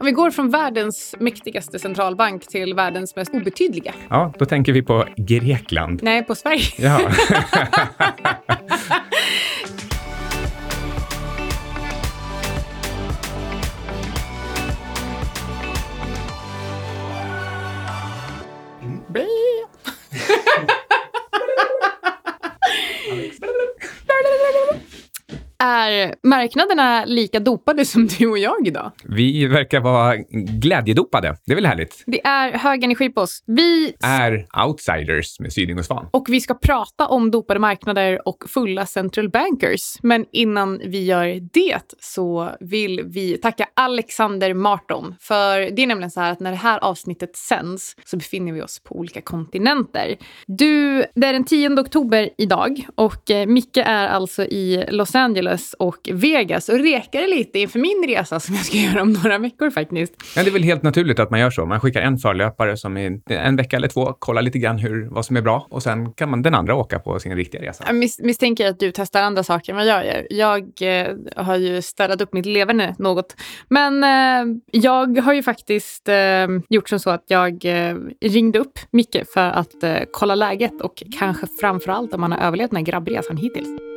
Om vi går från världens mäktigaste centralbank till världens mest obetydliga. Ja, då tänker vi på Grekland. Nej, på Sverige. Ja. Är marknaderna lika dopade som du och jag idag? Vi verkar vara glädjedopade. Det är väl härligt? Det är hög energi på oss. Vi Är outsiders med Syding och Svan. och vi ska prata om dopade marknader och fulla central bankers. Men innan vi gör det så vill vi tacka Alexander Marton. För det är nämligen så här att när det här avsnittet sänds så befinner vi oss på olika kontinenter. Du, det är den 10 oktober idag och eh, Micke är alltså i Los Angeles och Vegas och rekar lite inför min resa som jag ska göra om några veckor faktiskt. Ja, det är väl helt naturligt att man gör så. Man skickar en förlöpare som i en vecka eller två kollar lite grann hur, vad som är bra och sen kan man den andra åka på sin riktiga resa. Jag mis misstänker att du testar andra saker än vad jag gör. Jag eh, har ju städat upp mitt leverne något. Men eh, jag har ju faktiskt eh, gjort som så att jag eh, ringde upp Micke för att eh, kolla läget och kanske framför allt om han har överlevt den här grabbresan hittills.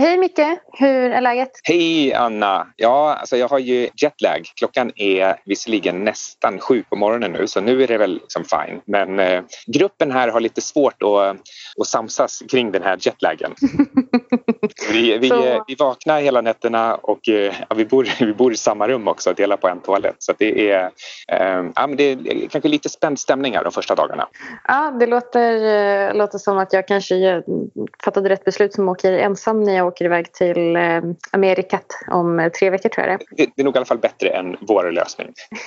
Hej Micke, hur är läget? Hej Anna! Ja, alltså jag har ju jetlag. Klockan är visserligen nästan sju på morgonen nu så nu är det väl liksom fine. Men eh, gruppen här har lite svårt att, att samsas kring den här jetlagen. vi, vi, Så- eh, vi vaknar hela nätterna och eh, vi, bor, vi bor i samma rum också delar på en toalett. Så det är, eh, ja, men det är kanske lite spänd stämning här de första dagarna. Ja, det låter, eh, låter som att jag kanske eh, fattade rätt beslut som åker ensam när jag åker iväg till eh, Amerikat om eh, tre veckor tror jag det Det, det är nog i alla fall bättre än vår lösning.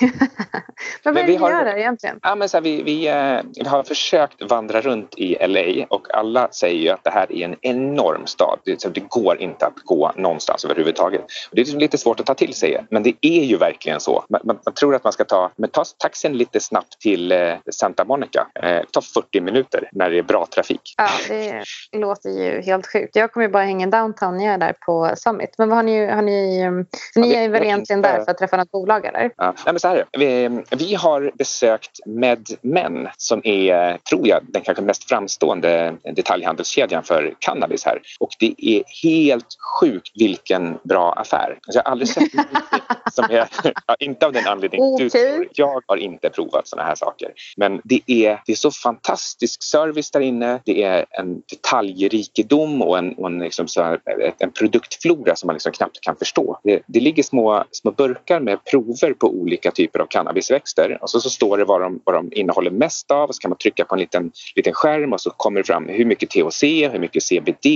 Men vad är vi det ni har- gör där egentligen? Ja, men så här, vi, vi, eh, vi har försökt vandra runt i LA och alla säger ju att det här är en enorm stad. Det, så det går inte att gå någonstans överhuvudtaget. Och det är liksom lite svårt att ta till sig men det är ju verkligen så. Man, man, man tror att man ska ta, men ta taxin lite snabbt till eh, Santa Monica. Eh, ta 40 minuter när det är bra trafik. Ja, det låter ju helt sjukt. Jag kommer ju bara hänga downtown jag är där på Summit. Men vad har ni, har ni, eh, så ni vi- är väl egentligen inte- där för att träffa något bolag eller? Ja, nej, men så här, vi, vi har besökt MedMen som är, tror jag, den kanske mest framstående detaljhandelskedjan för cannabis här. Och det är helt sjukt vilken bra affär. Alltså, jag har aldrig sett som är, ja, inte av den anledningen du Okej. tror. Jag har inte provat såna här saker. Men det är, det är så fantastisk service där inne. Det är en detaljrikedom och en, och en, liksom så en produktflora som man liksom knappt kan förstå. Det, det ligger små, små burkar med prover på olika typer av cannabisväxter och så, så står det vad de, vad de innehåller mest av och så kan man trycka på en liten, liten skärm och så kommer det fram hur mycket THC, hur mycket CBD,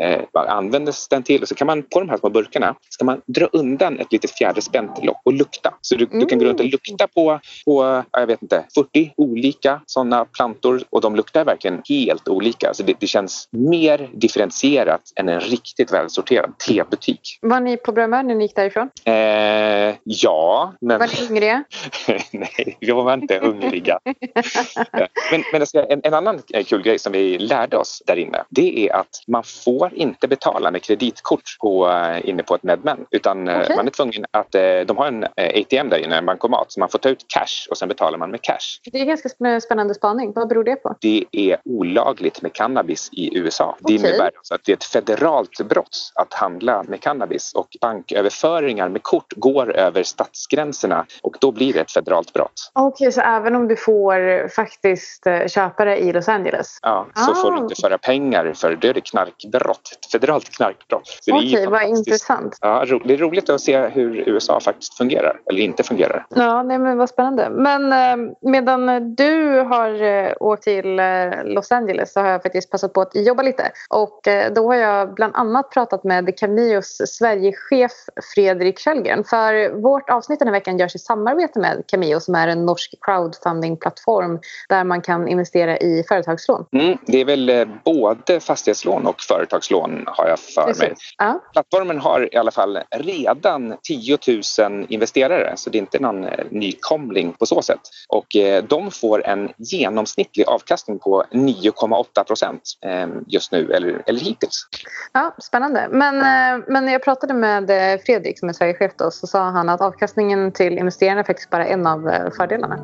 eh, vad användes den till och så kan man på de här små burkarna ska man dra undan ett litet fjäderspänt lock och lukta. Så du, du kan gå runt och lukta på, på ja, jag vet inte, 40 olika sådana plantor och de luktar verkligen helt olika. Så det, det känns mer differentierat än en riktigt välsorterad tebutik. Var ni på Bromma när ni gick därifrån? Eh, ja, men Var ni hungriga? nej, vi var inte hungriga. men men alltså, en, en annan kul grej som vi lärde oss där inne det är att man får inte betala med kreditkort på, eh, inne på ett MedMen utan eh, Okej. man är tvungen att eh, de har en eh, ATM där inne, en bankomat, så man får ta ut cash och sen betalar man med cash. Det är ganska sp- spännande spaning. Vad beror det på? Det är olagligt med cannabis i USA. Det Okej. innebär alltså att det är ett federalt brott att handla med cannabis och banköverföringar med kort går över statsgränserna och då blir det ett federalt brott. Okej, så även om du får faktiskt eh, köpa det i Los Angeles? Ja, så Ah. får du inte föra pengar för det är det knarkbrott. Ett federalt knarkbrott. Okej, vad fantastiskt. intressant. Ja, det är roligt att se hur USA faktiskt fungerar, eller inte fungerar. Ja, nej, men vad spännande. Men eh, medan du har eh, åkt till Los Angeles så har jag faktiskt passat på att jobba lite. Och då har jag bland annat pratat med Camios Sverigechef Fredrik Kjellgren. För vårt avsnitt den här veckan görs i samarbete med Cameo som är en norsk crowdfundingplattform där man kan investera i företagslån. Mm, det är väl eh, både fastighetslån och företagslån har jag för mig. Ja. Plattformen har i alla fall redan 10 000 investerare så det är inte någon eh, nykomling på så sätt. Och eh, de får en genomsnittlig avkastning på 9,8 procent just nu eller, eller hittills. Ja, Spännande. Men, eh, men när jag pratade med eh, Fredrik som är Sverigechef då, så sa han att avkastningen till investerarna är faktiskt bara en av eh, fördelarna.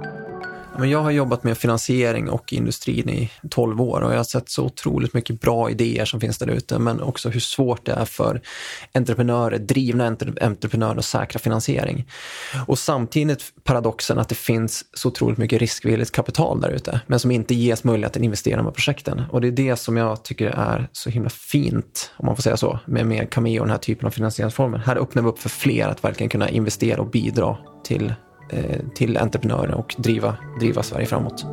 Men jag har jobbat med finansiering och industrin i 12 år och jag har sett så otroligt mycket bra idéer som finns där ute, men också hur svårt det är för entreprenörer, drivna entreprenörer att säkra finansiering. Och samtidigt paradoxen att det finns så otroligt mycket riskvilligt kapital där ute, men som inte ges möjlighet att investera i de här projekten. Och det är det som jag tycker är så himla fint, om man får säga så, med, med Cameo och den här typen av finansieringsformer. Här öppnar vi upp för fler att verkligen kunna investera och bidra till Eh, till entreprenörer och driva, driva Sverige framåt.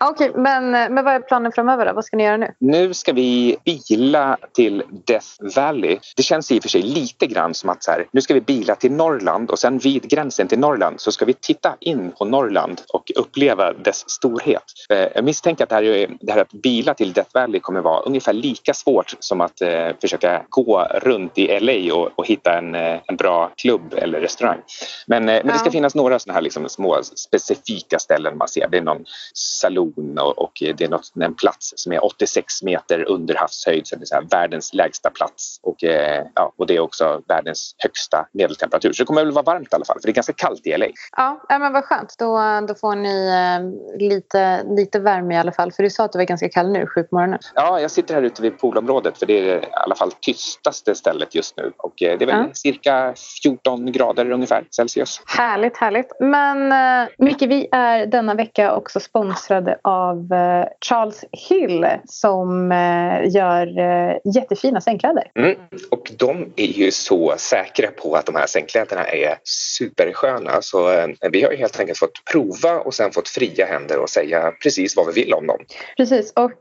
Okej, okay, men, men vad är planen framöver? Då? Vad ska ni göra nu? Nu ska vi bila till Death Valley. Det känns i och för sig lite grann som att så här, nu ska vi bila till Norrland och sen vid gränsen till Norrland så ska vi titta in på Norrland och uppleva dess storhet. Eh, jag misstänker att det här, det här att bila till Death Valley kommer vara ungefär lika svårt som att eh, försöka gå runt i LA och, och hitta en, eh, en bra klubb eller restaurang. Men, eh, men det ska finnas några sådana här liksom små specifika ställen man ser. Det är någon salon zon och, och det är något, en plats som är 86 meter under havshöjd, så det är så världens lägsta plats och, eh, ja, och det är också världens högsta medeltemperatur. Så det kommer väl vara varmt i alla fall, för det är ganska kallt i LA. Ja, men vad skönt. Då, då får ni eh, lite, lite värme i alla fall. För du sa att det var ganska kallt nu, sju på morgonen. Ja, jag sitter här ute vid poolområdet för det är i alla fall tystaste stället just nu och eh, det är väl ja. cirka 14 grader ungefär Celsius. Härligt, härligt. Men eh, Micke, vi är denna vecka också sponsrade av eh, Charles Hill som eh, gör eh, jättefina sängkläder. Mm. Och de är ju så säkra på att de här sängkläderna är supersköna så vi har ju helt enkelt fått prova och sen fått fria händer och säga precis vad vi vill om dem. Precis och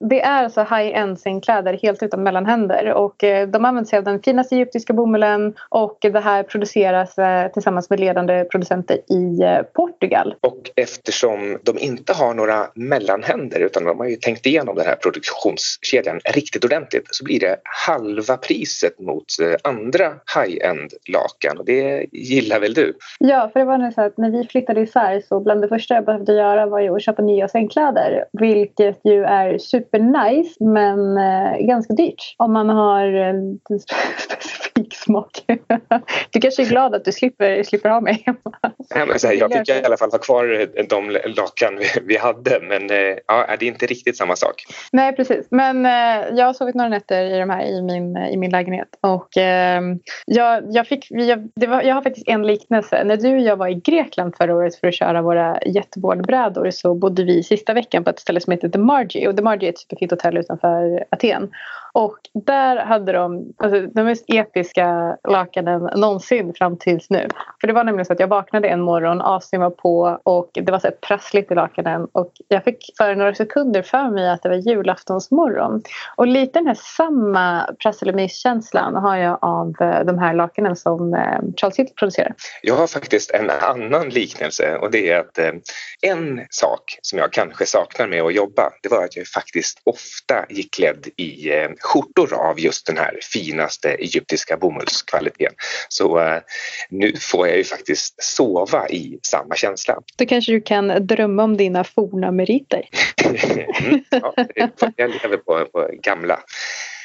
det är alltså high-end sängkläder helt utan mellanhänder och de använder sig av den finaste egyptiska bomullen och det här produceras tillsammans med ledande producenter i Portugal. Och eftersom de inte har några mellanhänder utan de har ju tänkt igenom den här produktionskedjan riktigt ordentligt så blir det halva priset mot eh, andra high-end lakan och det gillar väl du? Ja, för det var nu så att när vi flyttade isär så bland det första jag behövde göra var ju att köpa nya sängkläder vilket ju är supernice men eh, ganska dyrt om man har en specifik smak. du kanske är glad att du slipper, slipper ha mig hemma. Ja, men så här, jag fick i alla fall ha kvar de lakan vi hade hade. Men eh, ja, det är inte riktigt samma sak. Nej, precis. Men eh, jag har sovit några nätter i de här i min, eh, i min lägenhet. Och ehm, jag, jag, fick, jag, det var, jag har faktiskt en liknelse. När du och jag var i Grekland förra året för att köra våra jetboardbrädor så bodde vi sista veckan på ett ställe som heter The Margie. Och The Margie är ett superfint hotell utanför Aten. Och där hade de alltså, de mest episka lakanen någonsin fram tills nu. För det var nämligen så att jag vaknade en morgon, AC'n var på och det var så prassligt i lakanen. Och jag fick för några sekunder för mig att det var julaftonsmorgon. Och lite den här samma prassel-och-mys-känslan har jag av eh, de här lakanen som eh, Charles Hill producerar. Jag har faktiskt en annan liknelse och det är att eh, en sak som jag kanske saknar med att jobba det var att jag faktiskt ofta gick klädd i skjortor av just den här finaste egyptiska bomullskvaliteten. Så uh, nu får jag ju faktiskt sova i samma känsla. Då kanske du kan drömma om dina forna meriter. mm, ja, jag lever på, på gamla.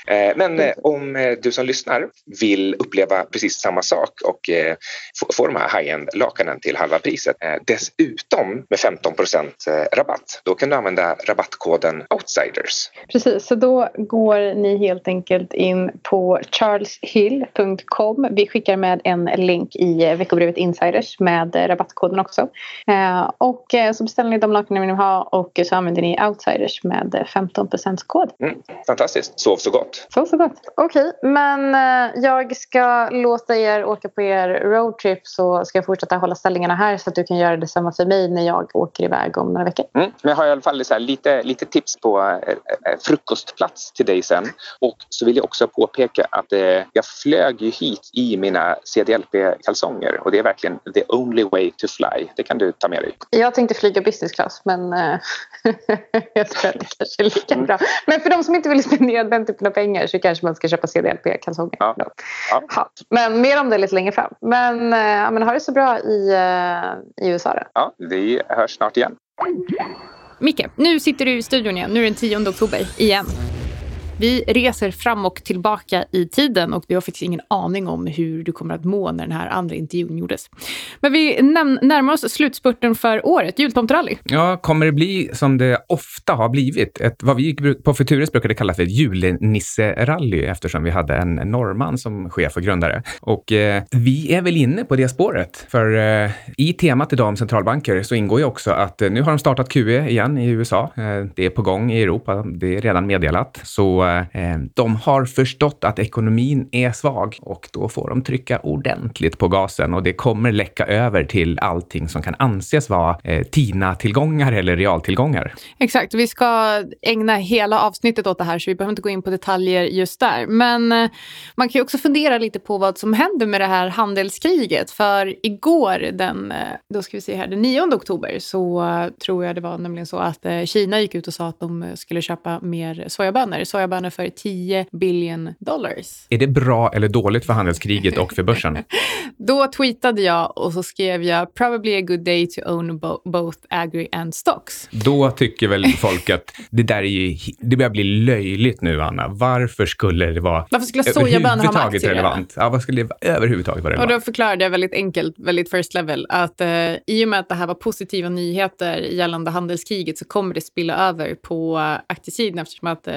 Eh, men eh, om eh, du som lyssnar vill uppleva precis samma sak och få de här high-end lakanen till halva priset dessutom med 15% rabatt, då kan du använda rabattkoden outsiders. Precis, så då går ni helt enkelt in på charleshill.com. Vi skickar med en länk i veckobrevet Insiders med rabattkoden också. Och så beställer ni de lakanen ni vill ha och så använder ni outsiders med 15% kod. Mm, fantastiskt, sov så gott gott. Så, så gott. Okej, okay, men eh, jag ska låta er åka på er roadtrip så ska jag fortsätta hålla ställningarna här så att du kan göra detsamma för mig när jag åker iväg om några veckor. Mm, men jag har i alla fall så lite, lite tips på eh, eh, frukostplats till dig sen. Och så vill jag också påpeka att jag flög ju hit i mina CDLP-kalsonger och det är verkligen the only way to fly. Det kan du ta med dig. Jag tänkte flyga business class men jag tror att det kanske är lika bra. Men för de som inte vill spendera den typen av pengar pengar så kanske man ska köpa CDLP-kalsonger. Ja. Ja. Men mer om det lite längre fram. Men, eh, ja, men ha det så bra i, eh, i USA då. Ja, vi hörs snart igen. Micke, nu sitter du i studion igen. Nu är det den 10 oktober igen. Vi reser fram och tillbaka i tiden och vi har faktiskt ingen aning om hur du kommer att må när den här andra intervjun gjordes. Men vi närmar oss slutspurten för året, jultomterally. Ja, kommer det bli som det ofta har blivit? Ett, vad vi på Futuris brukade kalla för ett julenisserally eftersom vi hade en norrman som chef och grundare. Och eh, vi är väl inne på det spåret. För eh, i temat idag om centralbanker så ingår ju också att eh, nu har de startat QE igen i USA. Eh, det är på gång i Europa. Det är redan meddelat. Så eh, de har förstått att ekonomin är svag och då får de trycka ordentligt på gasen och det kommer läcka över till allting som kan anses vara eh, TINA-tillgångar eller realtillgångar. Exakt, vi ska ägna hela avsnittet åt det här så vi behöver inte gå in på detaljer just där. Men eh, man kan ju också fundera lite på vad som händer med det här handelskriget. För igår, den, eh, då ska vi se här, den 9 oktober, så eh, tror jag det var nämligen så att eh, Kina gick ut och sa att de eh, skulle köpa mer sojabönor. Sojabönor för 10 billion dollars. Är det bra eller dåligt för handelskriget och för börsen? Då tweetade jag och så skrev jag “Probably a good day to own bo- both agri and stocks”. Då tycker väl folk att det där är ju, det börjar bli löjligt nu, Anna. Varför skulle det vara Varför skulle sojabönor ha med aktier relevant? Ja, vad skulle det överhuvudtaget vara Och relevant? då förklarade jag väldigt enkelt, väldigt first level, att eh, i och med att det här var positiva nyheter gällande handelskriget så kommer det spilla över på eh, aktiesidan eftersom att eh,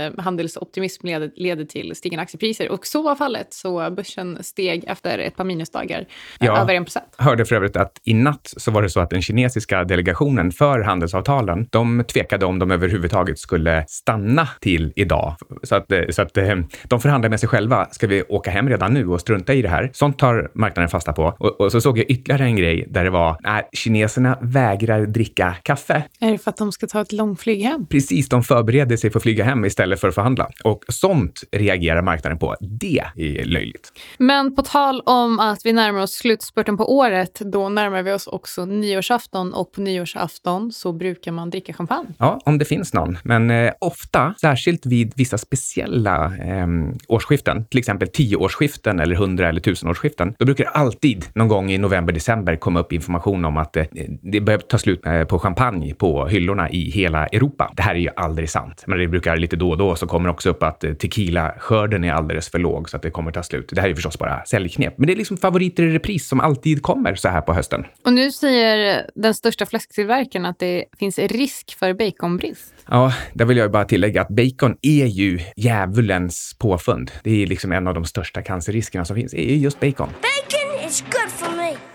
handelsoptimism leder, leder till stigande aktiepriser. Och så var fallet, så börsen steg efter ett par minusdagar eh, Ja. över 1 procent. hörde för övrigt att i natt så var det så att den kinesiska delegationen för handelsavtalen, de tvekade om de överhuvudtaget skulle stanna till idag. Så att, eh, så att eh, de förhandlar med sig själva. Ska vi åka hem redan nu och strunta i det här? Sånt tar marknaden fasta på. Och, och så såg jag ytterligare en grej där det var, nej, kineserna vägrar dricka kaffe. Är det för att de ska ta ett långflyg hem? Precis, de förbereder sig för att flyga hem istället för att förhandla. Och sånt reagerar marknaden på. Det är löjligt. Men på tal om att vi närmar oss slutspurten på året, då närmar vi oss också nyårsafton och på nyårsafton så brukar man dricka champagne. Ja, om det finns någon. Men eh, ofta, särskilt vid vissa speciella eh, årsskiften, till exempel tioårsskiften eller hundra eller tusenårsskiften, då brukar det alltid någon gång i november, december komma upp information om att eh, det börjar ta slut eh, på champagne på hyllorna i hela Europa. Det här är ju aldrig sant, men det brukar lite då och då så kommer det också upp att eh, tequila-skörden är alldeles för låg så att det kommer ta slut. Det här är ju förstås bara säljknep, men det är liksom favoriter i repris som alltid kommer så här på hösten. Och nu säger den största fläsktillverkaren att det finns risk för baconbrist. Ja, där vill jag bara tillägga att bacon är ju djävulens påfund. Det är liksom en av de största cancerriskerna som finns, är ju just bacon. Bacon is good for.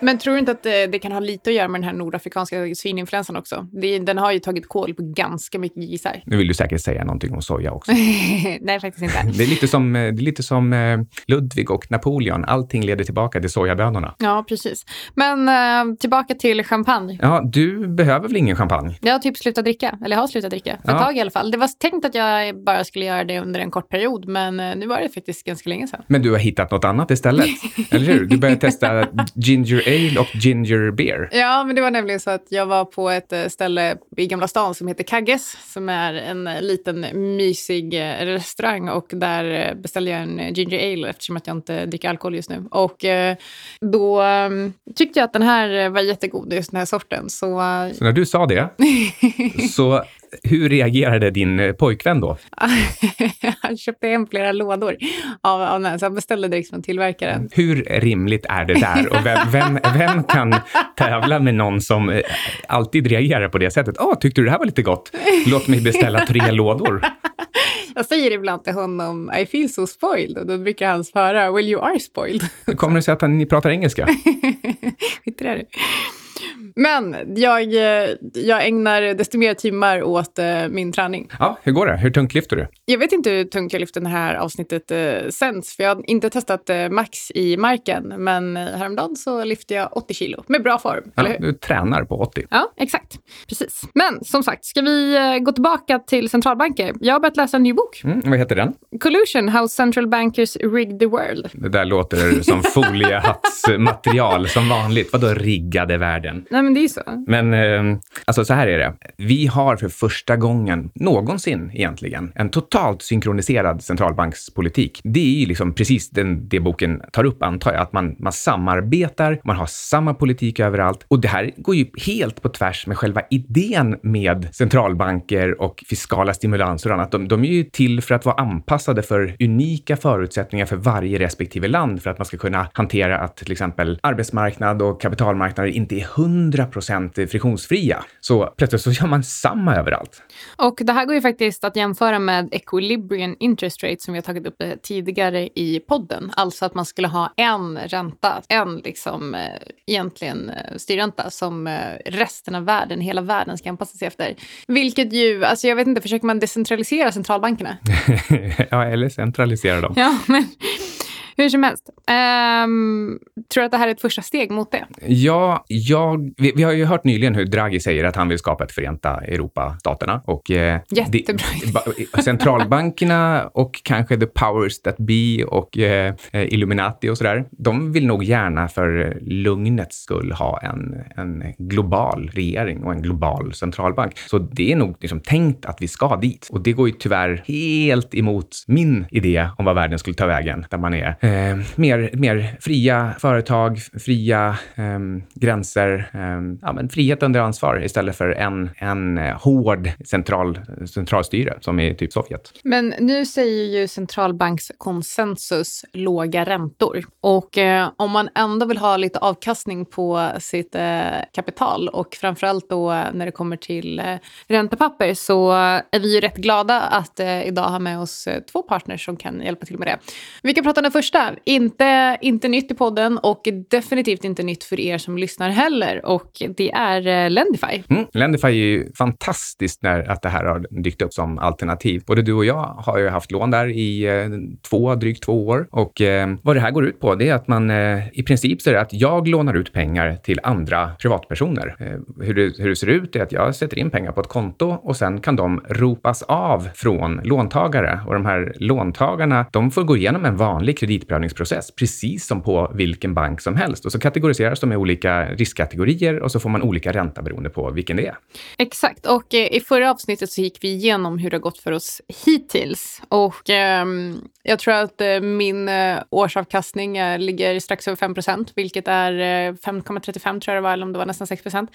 Men tror du inte att det, det kan ha lite att göra med den här nordafrikanska svininfluensan också? Det, den har ju tagit koll på ganska mycket grisar. Nu vill du säkert säga någonting om soja också. Nej, faktiskt inte. Det är lite som, eh, det är lite som eh, Ludvig och Napoleon. Allting leder tillbaka till sojabönorna. Ja, precis. Men eh, tillbaka till champagne. Ja, du behöver väl ingen champagne? Jag har typ slutat dricka, eller har slutat dricka. För ett Ja. tag i alla fall. Det var tänkt att jag bara skulle göra det under en kort period, men eh, nu var det faktiskt ganska länge sedan. Men du har hittat något annat istället, eller hur? Du började testa ginger ale och ginger beer. Ja, men det var nämligen så att jag var på ett eh, ställe i Gamla stan som heter Kagges, som är en eh, liten mysig eh, restaurang och där beställde jag en ginger ale eftersom att jag inte dricker alkohol just nu. Och då eh, tyckte jag att den här var jättegod, just den här sorten. Så Så när du sa det, så hur reagerade din eh, pojkvän då? han köpte hem flera lådor av, av den så han beställde direkt från tillverkaren. Hur rimligt är det där? Och vem, vem, vem kan tävla med någon som eh, alltid reagerar på det sättet? Åh, tyckte du det här var lite gott? Låt mig beställa tre lådor. Jag säger ibland till honom I feel so spoiled och då brukar han svara Well you are spoiled. Kommer det sig att ni pratar engelska? Skit i det. Men jag, eh, jag ägnar desto mer timmar åt eh, min träning. Ja, hur går det? Hur tungt lyfter du? Jag vet inte hur tungt jag lyfter det här avsnittet eh, sänds, för jag har inte testat eh, max i marken. Men häromdagen så lyfte jag 80 kilo med bra form, Ja, du tränar på 80. Ja, exakt. Precis. Men som sagt, ska vi gå tillbaka till centralbanker? Jag har börjat läsa en ny bok. Mm, vad heter den? Collusion, How Central Bankers Rigged the World. Det där låter som foliehattsmaterial som vanligt. Vadå riggade världen? Världen. Nej, men det är så. Men eh, alltså så här är det. Vi har för första gången någonsin egentligen en totalt synkroniserad centralbankspolitik. Det är ju liksom precis den, det boken tar upp, antar jag. Att man, man samarbetar, man har samma politik överallt. Och det här går ju helt på tvärs med själva idén med centralbanker och fiskala stimulanser och annat. De, de är ju till för att vara anpassade för unika förutsättningar för varje respektive land för att man ska kunna hantera att till exempel arbetsmarknad och kapitalmarknader inte är 100 friktionsfria. Så plötsligt så gör man samma överallt. Och det här går ju faktiskt att jämföra med equilibrium interest rate som vi har tagit upp tidigare i podden. Alltså att man skulle ha en ränta, en liksom eh, egentligen eh, styrränta som eh, resten av världen, hela världen ska anpassa sig efter. Vilket ju, alltså jag vet inte, försöker man decentralisera centralbankerna? ja, eller centralisera dem. Ja, men hur som helst. Um, tror du att det här är ett första steg mot det? Ja, jag, vi, vi, har ju hört nyligen hur Draghi säger att han vill skapa ett förenta Europa-staterna. Och, eh, Jättebra. De, centralbankerna och kanske the powers that be och eh, Illuminati och sådär, de vill nog gärna för lugnets skull ha en, en global regering och en global centralbank. Så det är nog liksom tänkt att vi ska dit. Och det går ju tyvärr helt emot min idé om vad världen skulle ta vägen, där man är eh, mer, mer fria företag, fria eh, gränser, eh, ja, men frihet under ansvar istället för en, en eh, hård central, centralstyre som i typ Sovjet. Men nu säger ju centralbankskonsensus låga räntor. Och eh, om man ändå vill ha lite avkastning på sitt eh, kapital och framförallt då när det kommer till eh, räntepapper så är vi ju rätt glada att eh, idag ha med oss två partners som kan hjälpa till med det. Vi kan prata om den första första, inte, inte nytt i podden och definitivt inte nytt för er som lyssnar heller. Och det är eh, Lendify. Mm, Lendify är ju fantastiskt när att det här har dykt upp som alternativ. Både du och jag har ju haft lån där i eh, två, drygt två år. Och eh, vad det här går ut på, det är att man eh, i princip så är det att jag lånar ut pengar till andra privatpersoner. Eh, hur, det, hur det ser ut är att jag sätter in pengar på ett konto och sen kan de ropas av från låntagare. Och de här låntagarna, de får gå igenom en vanlig kredit kreditprövningsprocess, precis som på vilken bank som helst. Och så kategoriseras de i olika riskkategorier och så får man olika ränta beroende på vilken det är. Exakt. Och eh, i förra avsnittet så gick vi igenom hur det har gått för oss hittills. Och eh, jag tror att eh, min eh, årsavkastning eh, ligger strax över 5% vilket är 5,35 tror jag det var, eller om det var nästan 6%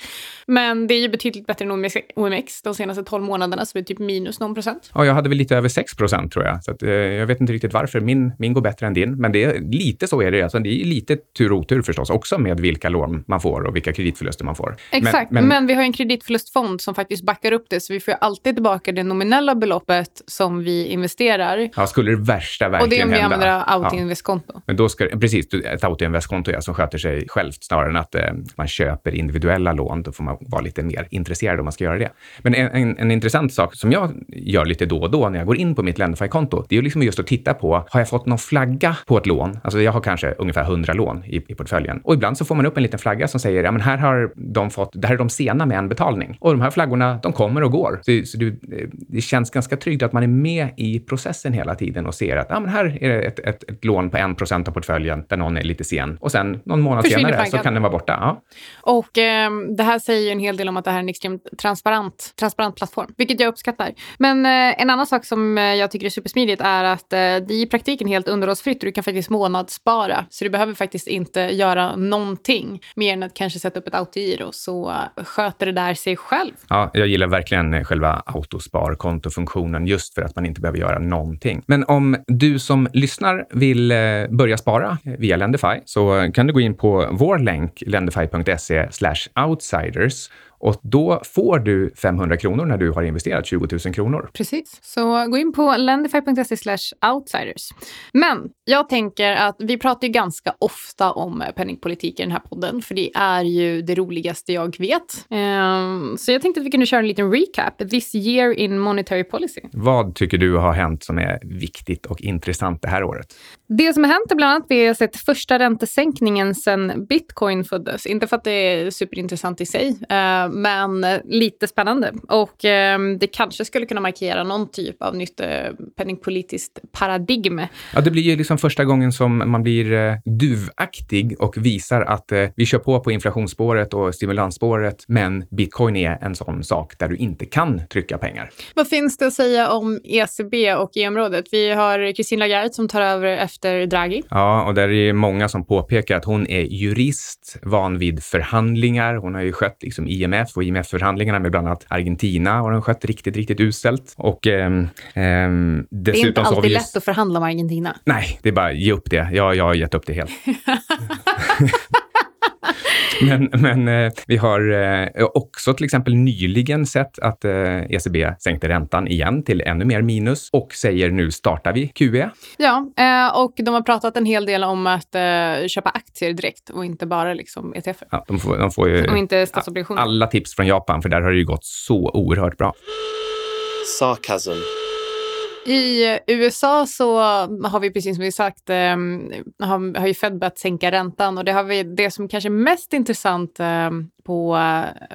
Men det är ju betydligt bättre än OMX de senaste 12 månaderna, så det är typ minus någon procent. Ja, jag hade väl lite över 6% tror jag. Så att, jag vet inte riktigt varför. Min, min går bättre än din men det är, lite så är det. Alltså, det är lite tur och otur förstås också med vilka lån man får och vilka kreditförluster man får. Exakt, men, men, men vi har en kreditförlustfond som faktiskt backar upp det, så vi får alltid tillbaka det nominella beloppet som vi investerar. Ja, skulle det värsta verkligen hända. Och det är om vi använder autoinvestkonto. Ja. Men då ska, precis, ett autoinvestkonto ja, som sköter sig självt snarare än att eh, man köper individuella lån. Då får man vara lite mer intresserad om man ska göra det. Men en, en, en intressant sak som jag gör lite då och då när jag går in på mitt Lendify-konto, det är liksom just att titta på, har jag fått någon flagga på ett lån? Alltså jag har kanske ungefär 100 lån i, i portföljen. Och ibland så får man upp en liten flagga som säger, ja men här har de fått, det här är de sena med en betalning. Och de här flaggorna, de kommer och går. Så, så du, det känns ganska tryggt att man är med i processen hela tiden och ser att, ja men här är det ett, ett, ett lån på 1% av portföljen där någon är lite sen. Och sen någon månad Försvinner senare flaggan. så kan den vara borta. Ja. Och eh, det här säger ju en hel del om att det här är en extremt transparent, transparent plattform, vilket jag uppskattar. Men eh, en annan sak som eh, jag tycker är supersmidigt är att eh, det är i praktiken helt underhållsfritt kan faktiskt månadsspara. Så du behöver faktiskt inte göra någonting mer än att kanske sätta upp ett autogiro så sköter det där sig själv. Ja, jag gillar verkligen eh, själva autosparkontofunktionen just för att man inte behöver göra någonting. Men om du som lyssnar vill eh, börja spara eh, via Lendify så kan du gå in på vår länk lendify.se outsiders och då får du 500 kronor när du har investerat 20 000 kronor. Precis. Så gå in på lendify.se outsiders. Men jag tänker att vi pratar ju ganska ofta om penningpolitik i den här podden, för det är ju det roligaste jag vet. Um, så jag tänkte att vi kunde köra en liten recap. This year in monetary policy. Vad tycker du har hänt som är viktigt och intressant det här året? Det som har hänt är bland annat att vi har sett första räntesänkningen sedan bitcoin föddes. Inte för att det är superintressant i sig, uh, men lite spännande. Och eh, det kanske skulle kunna markera någon typ av nytt eh, penningpolitiskt paradigm. Ja, det blir ju liksom första gången som man blir eh, duvaktig och visar att eh, vi kör på på inflationsspåret och stimulansspåret, men bitcoin är en sån sak där du inte kan trycka pengar. Vad finns det att säga om ECB och EU-området? Vi har Christine Lagarde som tar över efter Draghi. Ja, och där är många som påpekar att hon är jurist, van vid förhandlingar. Hon har ju skött liksom IMF och IMF-förhandlingarna med bland annat Argentina har hon skött riktigt, riktigt uselt. Och ehm, ehm, Det är inte alltid lätt att förhandla med Argentina. Nej, det är bara ge upp det. Jag, jag har gett upp det helt. Men, men eh, vi har eh, också till exempel nyligen sett att eh, ECB sänkte räntan igen till ännu mer minus och säger nu startar vi QE. Ja, och de har pratat en hel del om att köpa aktier direkt och inte bara liksom ETF. Ja, de, får, de får ju Och inte statsobligationer. alla tips från Japan, för där har det ju gått så oerhört bra. Sarcasm. I USA så har vi precis som vi sagt, eh, har, har ju Fed börjat sänka räntan och det, har vi, det som kanske är mest intressant eh, på,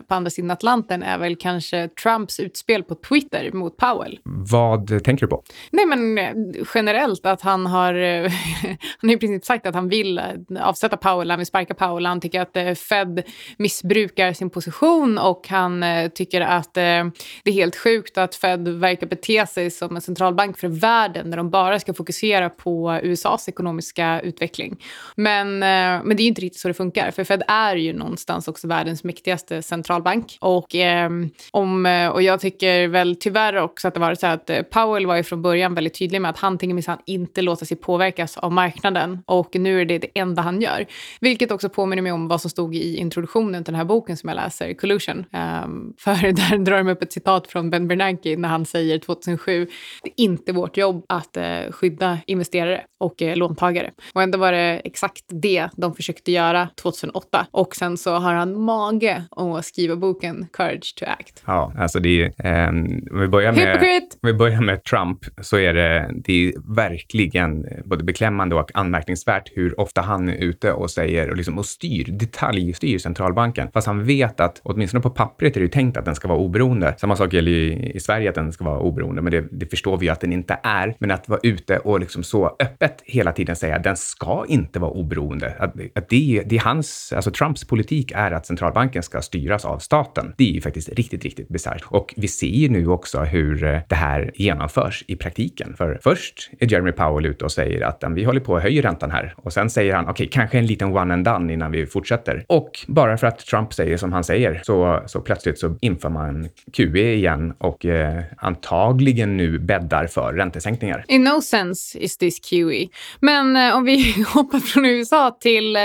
på andra sidan Atlanten är väl kanske Trumps utspel på Twitter mot Powell. Vad tänker du på? Nej men eh, generellt att han har, han har i princip sagt att han vill eh, avsätta Powell, han vill sparka Powell, han tycker att eh, Fed missbrukar sin position och han tycker att det är helt sjukt att Fed verkar bete sig som en centralbank för världen när de bara ska fokusera på USAs ekonomiska utveckling. Men, men det är ju inte riktigt så det funkar, för Fed är ju någonstans också världens mäktigaste centralbank. Och, ehm, eh, om, och jag tycker väl tyvärr också att det var så här att eh, Powell var ju från början väldigt tydlig med att han tänker minsann inte låta sig påverkas av marknaden och nu är det det enda han gör. Vilket också påminner mig om vad som stod i introduktionen till den här boken som jag läser, Collusion. Um, för där drar de upp ett citat från Ben Bernanke när han säger 2007, det är inte vårt jobb att uh, skydda investerare och uh, låntagare. Och ändå var det exakt det de försökte göra 2008. Och sen så har han mage att skriva boken Courage to Act. Ja, alltså det är, ehm, om vi börjar med, Hypocrite! om vi börjar med Trump så är det, det är verkligen både beklämmande och anmärkningsvärt hur ofta han är ute och säger och, liksom, och styr, detaljstyr centralbanken. Fast han vet att, åtminstone på pappret är det ju tänkt att den ska vara oberoende. Samma sak gäller ju i Sverige att den ska vara oberoende, men det, det förstår vi ju att den inte är. Men att vara ute och liksom så öppet hela tiden säga att den ska inte vara oberoende. Att, att det, det är hans, alltså Trumps politik är att centralbanken ska styras av staten. Det är ju faktiskt riktigt, riktigt bisarrt. Och vi ser ju nu också hur eh, det här genomförs i praktiken. För först är Jeremy Powell ute och säger att vi håller på att höja räntan här. Och sen säger han, okej, kanske en liten one and done innan vi fortsätter. Och bara för att Trump säger som han säger så, så plötsligt så inför man QE igen och eh, antagligen nu bäddar för räntesänkningar. In no sense is this QE. Men eh, om vi hoppar från USA till... Eh,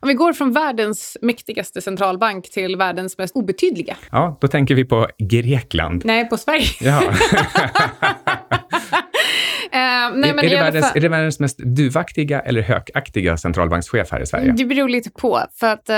om vi går från världens mäktigaste centralbank till världens mest obetydliga. Ja, då tänker vi på Grekland. Nej, på Sverige. Ja. Eh, nej, är, i det världens, är det världens mest duvaktiga eller hökaktiga centralbankschef här i Sverige? Det beror lite på. För att eh,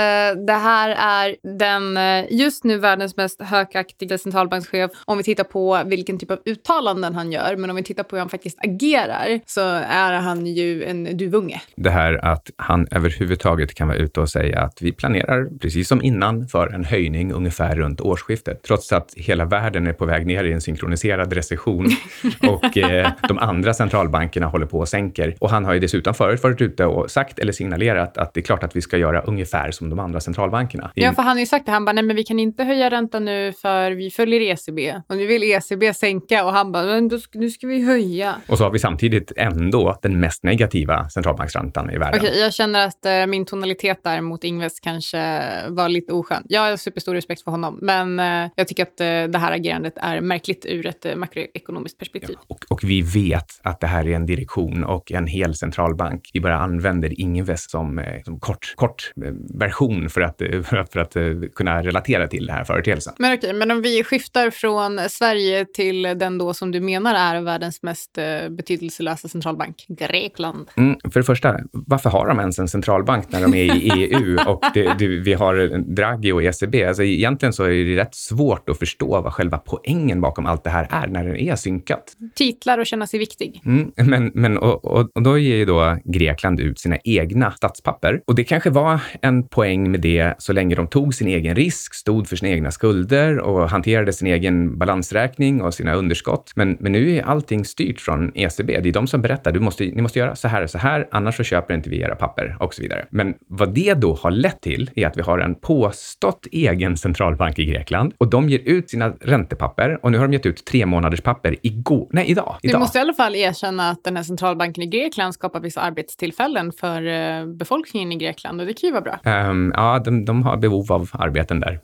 det här är den eh, just nu världens mest högaktiga centralbankschef om vi tittar på vilken typ av uttalanden han gör. Men om vi tittar på hur han faktiskt agerar så är han ju en duvunge. Det här att han överhuvudtaget kan vara ute och säga att vi planerar, precis som innan, för en höjning ungefär runt årsskiftet. Trots att hela världen är på väg ner i en synkroniserad recession och eh, de andra centralbankerna håller på och sänker. Och han har ju dessutom förut varit ute och sagt eller signalerat att det är klart att vi ska göra ungefär som de andra centralbankerna. Ja, för han har ju sagt det. Han bara, nej men vi kan inte höja räntan nu för vi följer ECB. Och nu vill ECB sänka och han bara, men nu ska vi höja. Och så har vi samtidigt ändå den mest negativa centralbanksräntan i världen. Okej, jag känner att eh, min tonalitet där mot Ingves kanske var lite oskön. Jag har superstor respekt för honom, men eh, jag tycker att eh, det här agerandet är märkligt ur ett eh, makroekonomiskt perspektiv. Och, och vi vet att det här är en direktion och en hel centralbank. Vi bara använder Ingves som, eh, som kort, kort eh, version för att, eh, för att, för att eh, kunna relatera till den här företeelsen. Men okej, men om vi skiftar från Sverige till den då som du menar är världens mest eh, betydelselösa centralbank, Grekland. Mm, för det första, varför har de ens en centralbank när de är i EU och det, det, vi har Draghi och ECB? Alltså egentligen så är det rätt svårt att förstå vad själva poängen bakom allt det här är när det är synkat. Titlar och känna sig viktig. Aldrig. Mm, men, men, och, och, och då ger ju då Grekland ut sina egna statspapper. Och det kanske var en poäng med det så länge de tog sin egen risk, stod för sina egna skulder och hanterade sin egen balansräkning och sina underskott. Men, men nu är allting styrt från ECB. Det är de som berättar, du måste, ni måste göra så här och så här, annars så köper inte vi era papper och så vidare. Men vad det då har lett till är att vi har en påstått egen centralbank i Grekland och de ger ut sina räntepapper och nu har de gett ut tre månaders papper igår, nej idag. Du idag. måste i alla fall erkänna att den här centralbanken i Grekland skapar vissa arbetstillfällen för eh, befolkningen i Grekland och det kan ju vara bra. Um, ja, de, de har behov av arbeten där.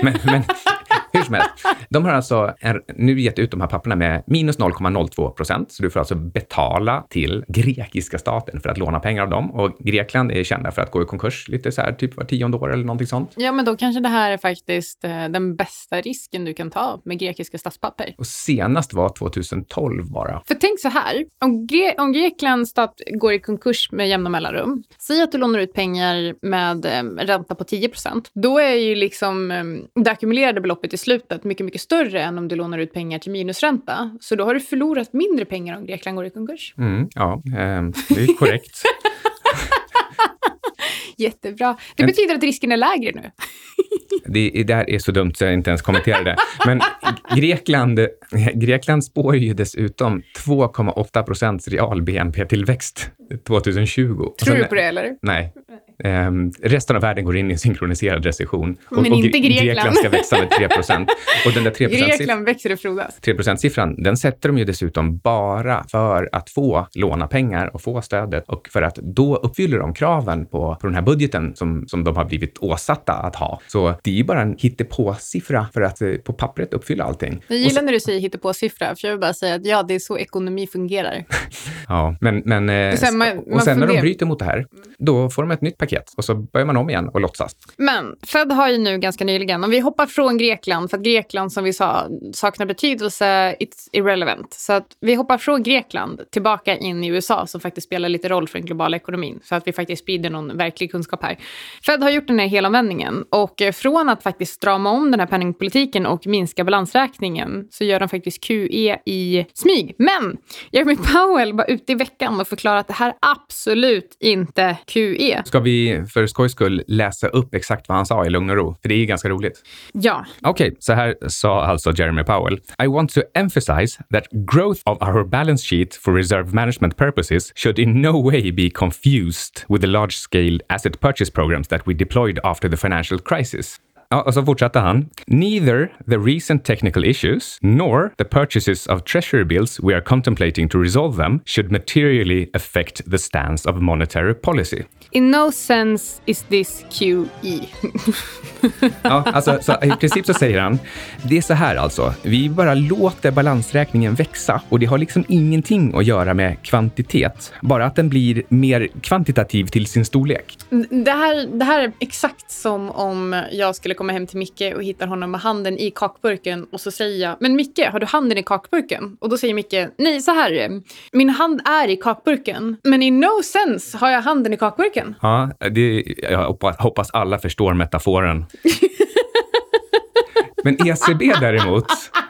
men, men som helst, de har alltså en, nu gett ut de här papperna med minus 0,02 procent, så du får alltså betala till grekiska staten för att låna pengar av dem. Och Grekland är kända för att gå i konkurs lite så här, typ var tionde år eller någonting sånt. Ja, men då kanske det här är faktiskt eh, den bästa risken du kan ta med grekiska statspapper. Och senast var 2012 bara. För tänk så här, om, Gre- om Greklands stat går i konkurs med jämna mellanrum, säg att du lånar ut pengar med eh, ränta på 10% då är ju liksom eh, det ackumulerade beloppet i slutet mycket, mycket större än om du lånar ut pengar till minusränta. Så då har du förlorat mindre pengar om Grekland går i konkurs. Mm, ja, ehm, det är korrekt. Jättebra. Det Men- betyder att risken är lägre nu. Det, det här är så dumt så jag inte ens kommenterar det. Men Grekland, Grekland spår ju dessutom 2,8 procents real BNP-tillväxt 2020. Tror Alltså, du på det eller? Nej. Ehm, resten av världen går in i en synkroniserad recession. Och, Men och inte Gre- Grekland. Grekland ska växa med 3 procent. Och den där 3 Grekland växer och frodas. 3% siffran den sätter de ju dessutom bara för att få låna pengar och få stödet och för att då uppfyller de kraven på, på den här budgeten som, som de har blivit åsatta att ha. Så det är ju bara en hittepåsiffra för att eh, på pappret uppfylla allting. Jag Och gillar så- när du säger hittepåsiffra, för jag vill bara säga att ja, det är så ekonomi fungerar. Ja, men, men sen man- och man sen när de bryter mot det här, då får de ett nytt paket och så börjar man om igen och låtsas. Men Fed har ju nu ganska nyligen, om vi hoppar från Grekland, för att Grekland som vi sa saknar betydelse, it's irrelevant. Så att vi hoppar från Grekland tillbaka in i USA som faktiskt spelar lite roll för den globala ekonomin. Så att vi faktiskt sprider någon verklig kunskap här. Fed har gjort den här helomvändningen och från att faktiskt strama om den här penningpolitiken och minska balansräkningen så gör de faktiskt QE i smyg. Men Jeremy Powell var ute i veckan och förklarade att det här är absolut inte. QE. Ska vi för skojs skull läsa upp exakt vad han sa i lugn och ro? För det är ju ganska roligt. Ja, Okej, så här sa alltså Jeremy Powell. I want to emphasize that growth of our balance sheet for reserve management purposes should in no way be confused with the large-scale asset purchase programs that we deployed after the financial crisis. Ja, och så fortsatte han. Neither the recent technical issues nor the purchases of treasury bills we are contemplating to resolve them should materially affect the stance of monetary policy. In no sense is this QE. Ja, alltså, så I princip så säger han, det är så här alltså, vi bara låter balansräkningen växa och det har liksom ingenting att göra med kvantitet, bara att den blir mer kvantitativ till sin storlek. det, här, det här är exakt som om jag skulle komma hem till Micke och hittar honom med handen i kakburken och så säger jag, men Micke, har du handen i kakburken? Och då säger Micke, nej så här är det. Min hand är i kakburken, men i no sense har jag handen i kakburken. Ja, det, jag hoppas alla förstår metaforen. Men ECB däremot,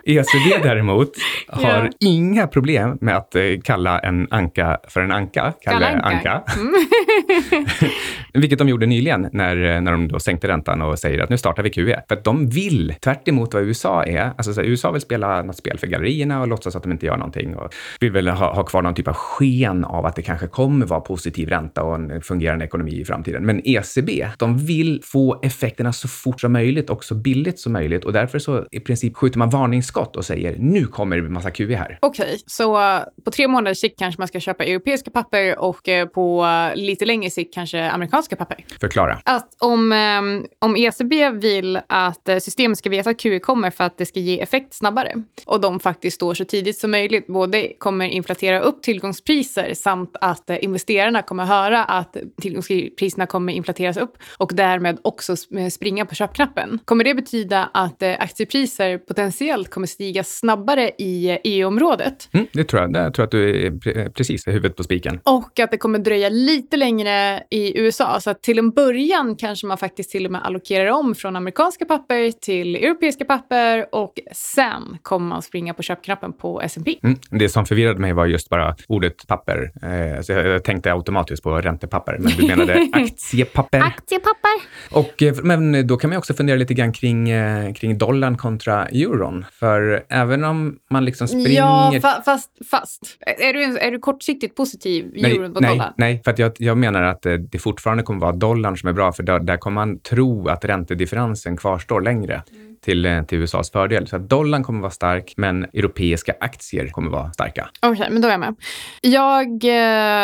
ECB däremot har Ja. inga problem med att eh, kalla en anka för en anka. Kalle anka. Anka. Vilket de gjorde nyligen när, eh, när de då sänkte räntan och säger att nu startar vi QE. För att de vill, tvärt emot vad USA är, alltså så här, USA vill spela något spel för gallerierna och låtsas att de inte gör någonting och vill väl ha, ha kvar någon typ av sken av att det kanske kommer vara positiv ränta och en fungerande ekonomi i framtiden. Men ECB, de vill få effekterna så fort som möjligt och så billigt som möjligt och därför så i princip skjuter man varningsskott och säger nu kommer det en massa QE här. Okej, så eh, på tre månaders sikt kanske man ska köpa europeiska papper och eh, på lite längre sikt kanske amerikanska papper. Förklara. Att om, eh, om ECB vill att eh, systemet ska veta att QE kommer för att det ska ge effekt snabbare och de faktiskt står så tidigt som möjligt, både kommer inflatera upp tillgångspriser samt att eh, investerarna kommer höra att tillgångspriserna kommer inflateras upp och därmed också sp- springa på köpknappen. Kommer det betyda att aktiepriser potentiellt kommer stiga snabbare i EU-området? Mm, det tror jag. Det tror jag att du är pre- precis i huvudet på spiken. Och att det kommer dröja lite längre i USA. Så att till en början kanske man faktiskt till och med allokerar om från amerikanska papper till europeiska papper och sen kommer man springa på köpknappen på S&P. Mm. Det som förvirrade mig var just bara ordet papper. Eh, så jag, jag tänkte automatiskt på räntepapper, men du menade aktiepapper. Aktiepapper. Och, eh, men då kan man också fundera lite grann kring, eh, kring dollarn kontra euron. För även om man liksom springer... Ja, fa fast, fast. Är, du, är du kortsiktigt positiv euron på nej, dollarn? nej, för att jag, jag menar att eh, det fortfarande kommer vara dollarn som är bra, för där, där kommer man tro att räntedifferensen kvarstår längre till, eh, till USAs fördel. Så att dollarn kommer vara stark, men europeiska aktier kommer vara starka. Okej, men då är jag med. Jag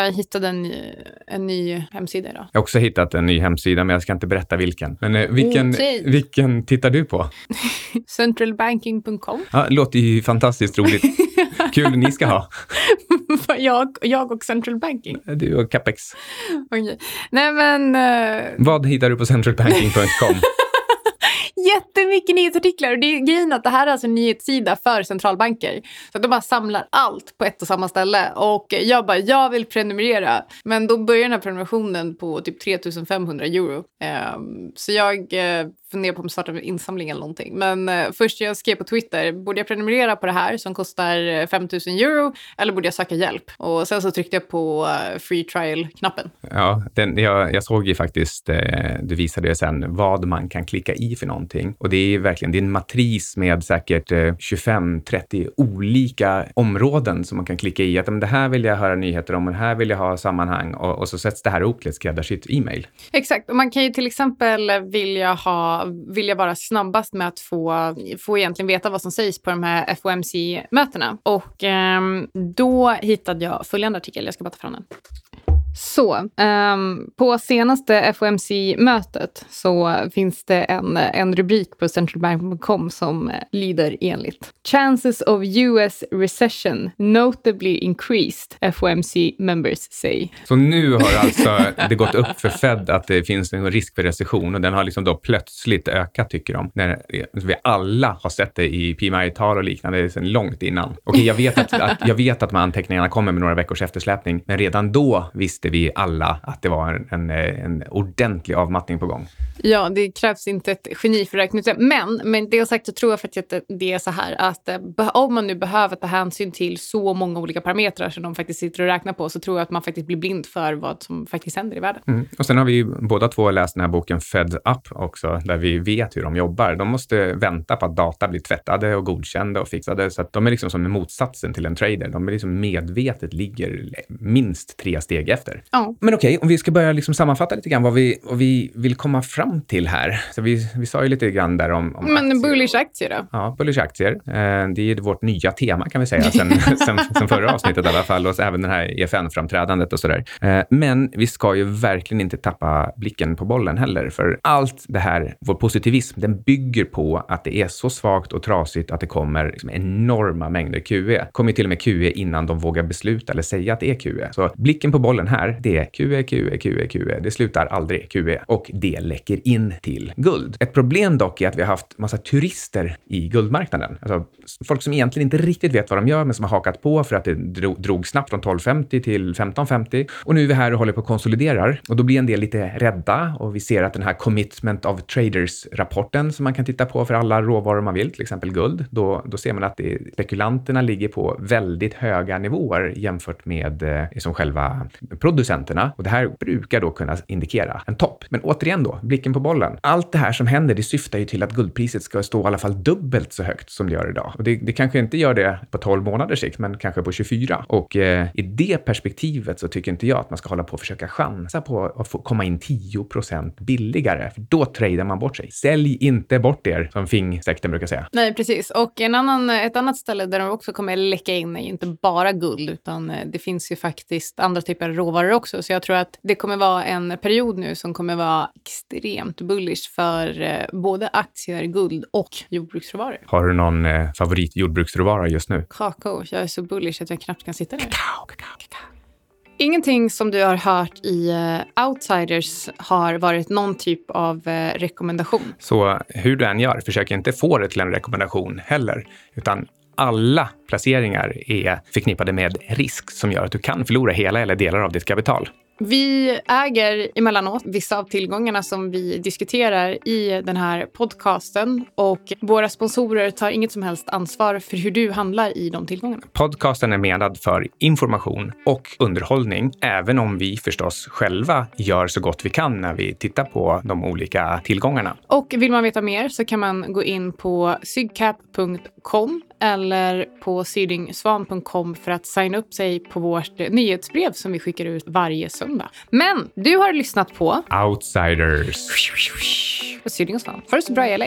eh, hittade en, ny- en ny hemsida idag. Jag har också hittat en ny hemsida, men jag ska inte berätta vilken. Men eh, vilken, Okej. vilken tittar du på? Centralbanking.com. Ja, låter ju fantastiskt roligt. Kul ni ska ha. jag, jag och central banking. Du och Capex. Okej. Nej men, eh, Vad hittar du på centralbanking.com? Jättemycket nyhetsartiklar. Och det är grejen att det här är alltså en nyhetssida för centralbanker. Så att de bara samlar allt på ett och samma ställe. Och jag bara, jag vill prenumerera. Men då börjar den här prenumerationen på typ 3500 euro. Ehm, så jag eh, eh, funderar på om starta en insamling eller någonting. Men eh, först jag skrev på Twitter, borde jag prenumerera på det här som kostar eh, 5000 euro eller borde jag söka hjälp? Och sen så tryckte jag på eh, free trial-knappen. Ja, den, jag, jag såg ju faktiskt, eh, du visade ju sen vad man kan klicka i för någonting. Och det är verkligen det är en matris med säkert eh, 25-30 olika områden som man kan klicka i. Att men, det här vill jag höra nyheter om och det här vill jag ha sammanhang. Och, och så sätts det här ihop till ett skräddarsytt e-mail. Exakt, och man kan ju till exempel vilja, ha, vill jag vara snabbast med att få, få egentligen veta vad som sägs på de här FOMC-mötena. Och eh, då hittade jag följande artikel, jag ska bara ta fram den. Så, um, på senaste FOMC-mötet så finns det en, en rubrik på centralbank.com som eh, lyder enligt Chances of US recession notably increased, FOMC members say. Så nu har alltså det gått upp för Fed att det finns en risk för recession och den har liksom då plötsligt ökat tycker de. När vi alla har sett det i PMI-tal och liknande sedan långt innan. Okej, jag, vet att, att, jag vet att de här anteckningarna kommer med några veckors eftersläpning, men redan då visste vi alla att det var en, en, en ordentlig avmattning på gång. Ja, det krävs inte ett geni för att räkna ut det. Men med det sagt så tror jag faktiskt att det är så här att eh, om man nu behöver ta hänsyn till så många olika parametrar som de faktiskt sitter och räknar på så tror jag att man faktiskt blir blind för vad som faktiskt händer i världen. Mm. Och sen har vi ju båda två läst den här boken Fed Up också, där vi vet hur de jobbar. De måste vänta på att data blir tvättade och godkända och fixade, så att de är liksom som motsatsen till en trader. De är liksom medvetet ligger minst tre steg efter. Ja. Men okej, om vi ska börja liksom sammanfatta lite grann vad vi, vad vi vill komma fram till här. Så vi, vi sa ju lite grann där om, om Men aktier bullish aktier då? Ja, bullish aktier. Eh, Det är vårt nya tema kan vi säga, sen, sen, sen förra avsnittet i alla fall, och även det här EFN-framträdandet och sådär. Eh, Men vi ska ju verkligen inte tappa blicken på bollen heller, för allt det här, vår positivism, den bygger på att det är så svagt och trasigt att det kommer liksom enorma mängder QE. kommer till och med QE innan de vågar besluta eller säga att det är QE. Så blicken på bollen här, det är QE, QE, QE, QE. Det slutar aldrig QE och det läcker in till guld. Ett problem dock är att vi har haft massa turister i guldmarknaden. Alltså folk som egentligen inte riktigt vet vad de gör, men som har hakat på för att det drog, snabbt från 1250 till 1550. Och nu är vi här och håller på och konsoliderar och då blir en del lite rädda och vi ser att den här Commitment of Traders-rapporten som man kan titta på för alla råvaror man vill, till exempel guld, då, då ser man att det, spekulanterna ligger på väldigt höga nivåer jämfört med eh, som själva producenterna. Och det här brukar då kunna indikera en topp. Men återigen då, pricken på bollen. Allt det här som händer, det syftar ju till att guldpriset ska stå i alla fall dubbelt så högt som det gör idag. Och det, det kanske inte gör det på 12 månaders sikt, men kanske på 24. Och eh, i det perspektivet så tycker inte jag att man ska hålla på och försöka chansa på att få komma in 10% billigare, för då tradar man bort sig. Sälj inte bort er, som Fing-sekten brukar säga. Nej, precis. Och en annan, ett annat ställe där de också kommer läcka in är ju inte bara guld, utan eh, det finns ju faktiskt andra typer av råvaror också. Så jag tror att det kommer vara en period nu som kommer vara extremt bullish för eh, både aktier, guld och jordbruksråvaror. Har du någon eh, favorit jordbruksråvara just nu? Kakao, jag är så bullish att jag knappt kan sitta ner. Ingenting som du har hört i eh, Outsiders har varit någon typ av eh, rekommendation. Så hur du än gör, försök inte få det till en rekommendation heller, utan alla placeringar är förknippade med risk som gör att du kan förlora hela eller delar av ditt kapital. Vi äger emellanåt vissa av tillgångarna som vi diskuterar i den här podcasten och våra sponsorer tar inget som helst ansvar för hur du handlar i de tillgångarna. Podcasten är menad för information och underhållning, även om vi förstås själva gör så gott vi kan när vi tittar på de olika tillgångarna. Och vill man veta mer så kan man gå in på sygcap.com eller på sydingsvan.com för att signa upp sig på vårt nyhetsbrev som vi skickar ut varje söndag. Men du har lyssnat på Outsiders. Syding och Svan. Ha det så bra i LA.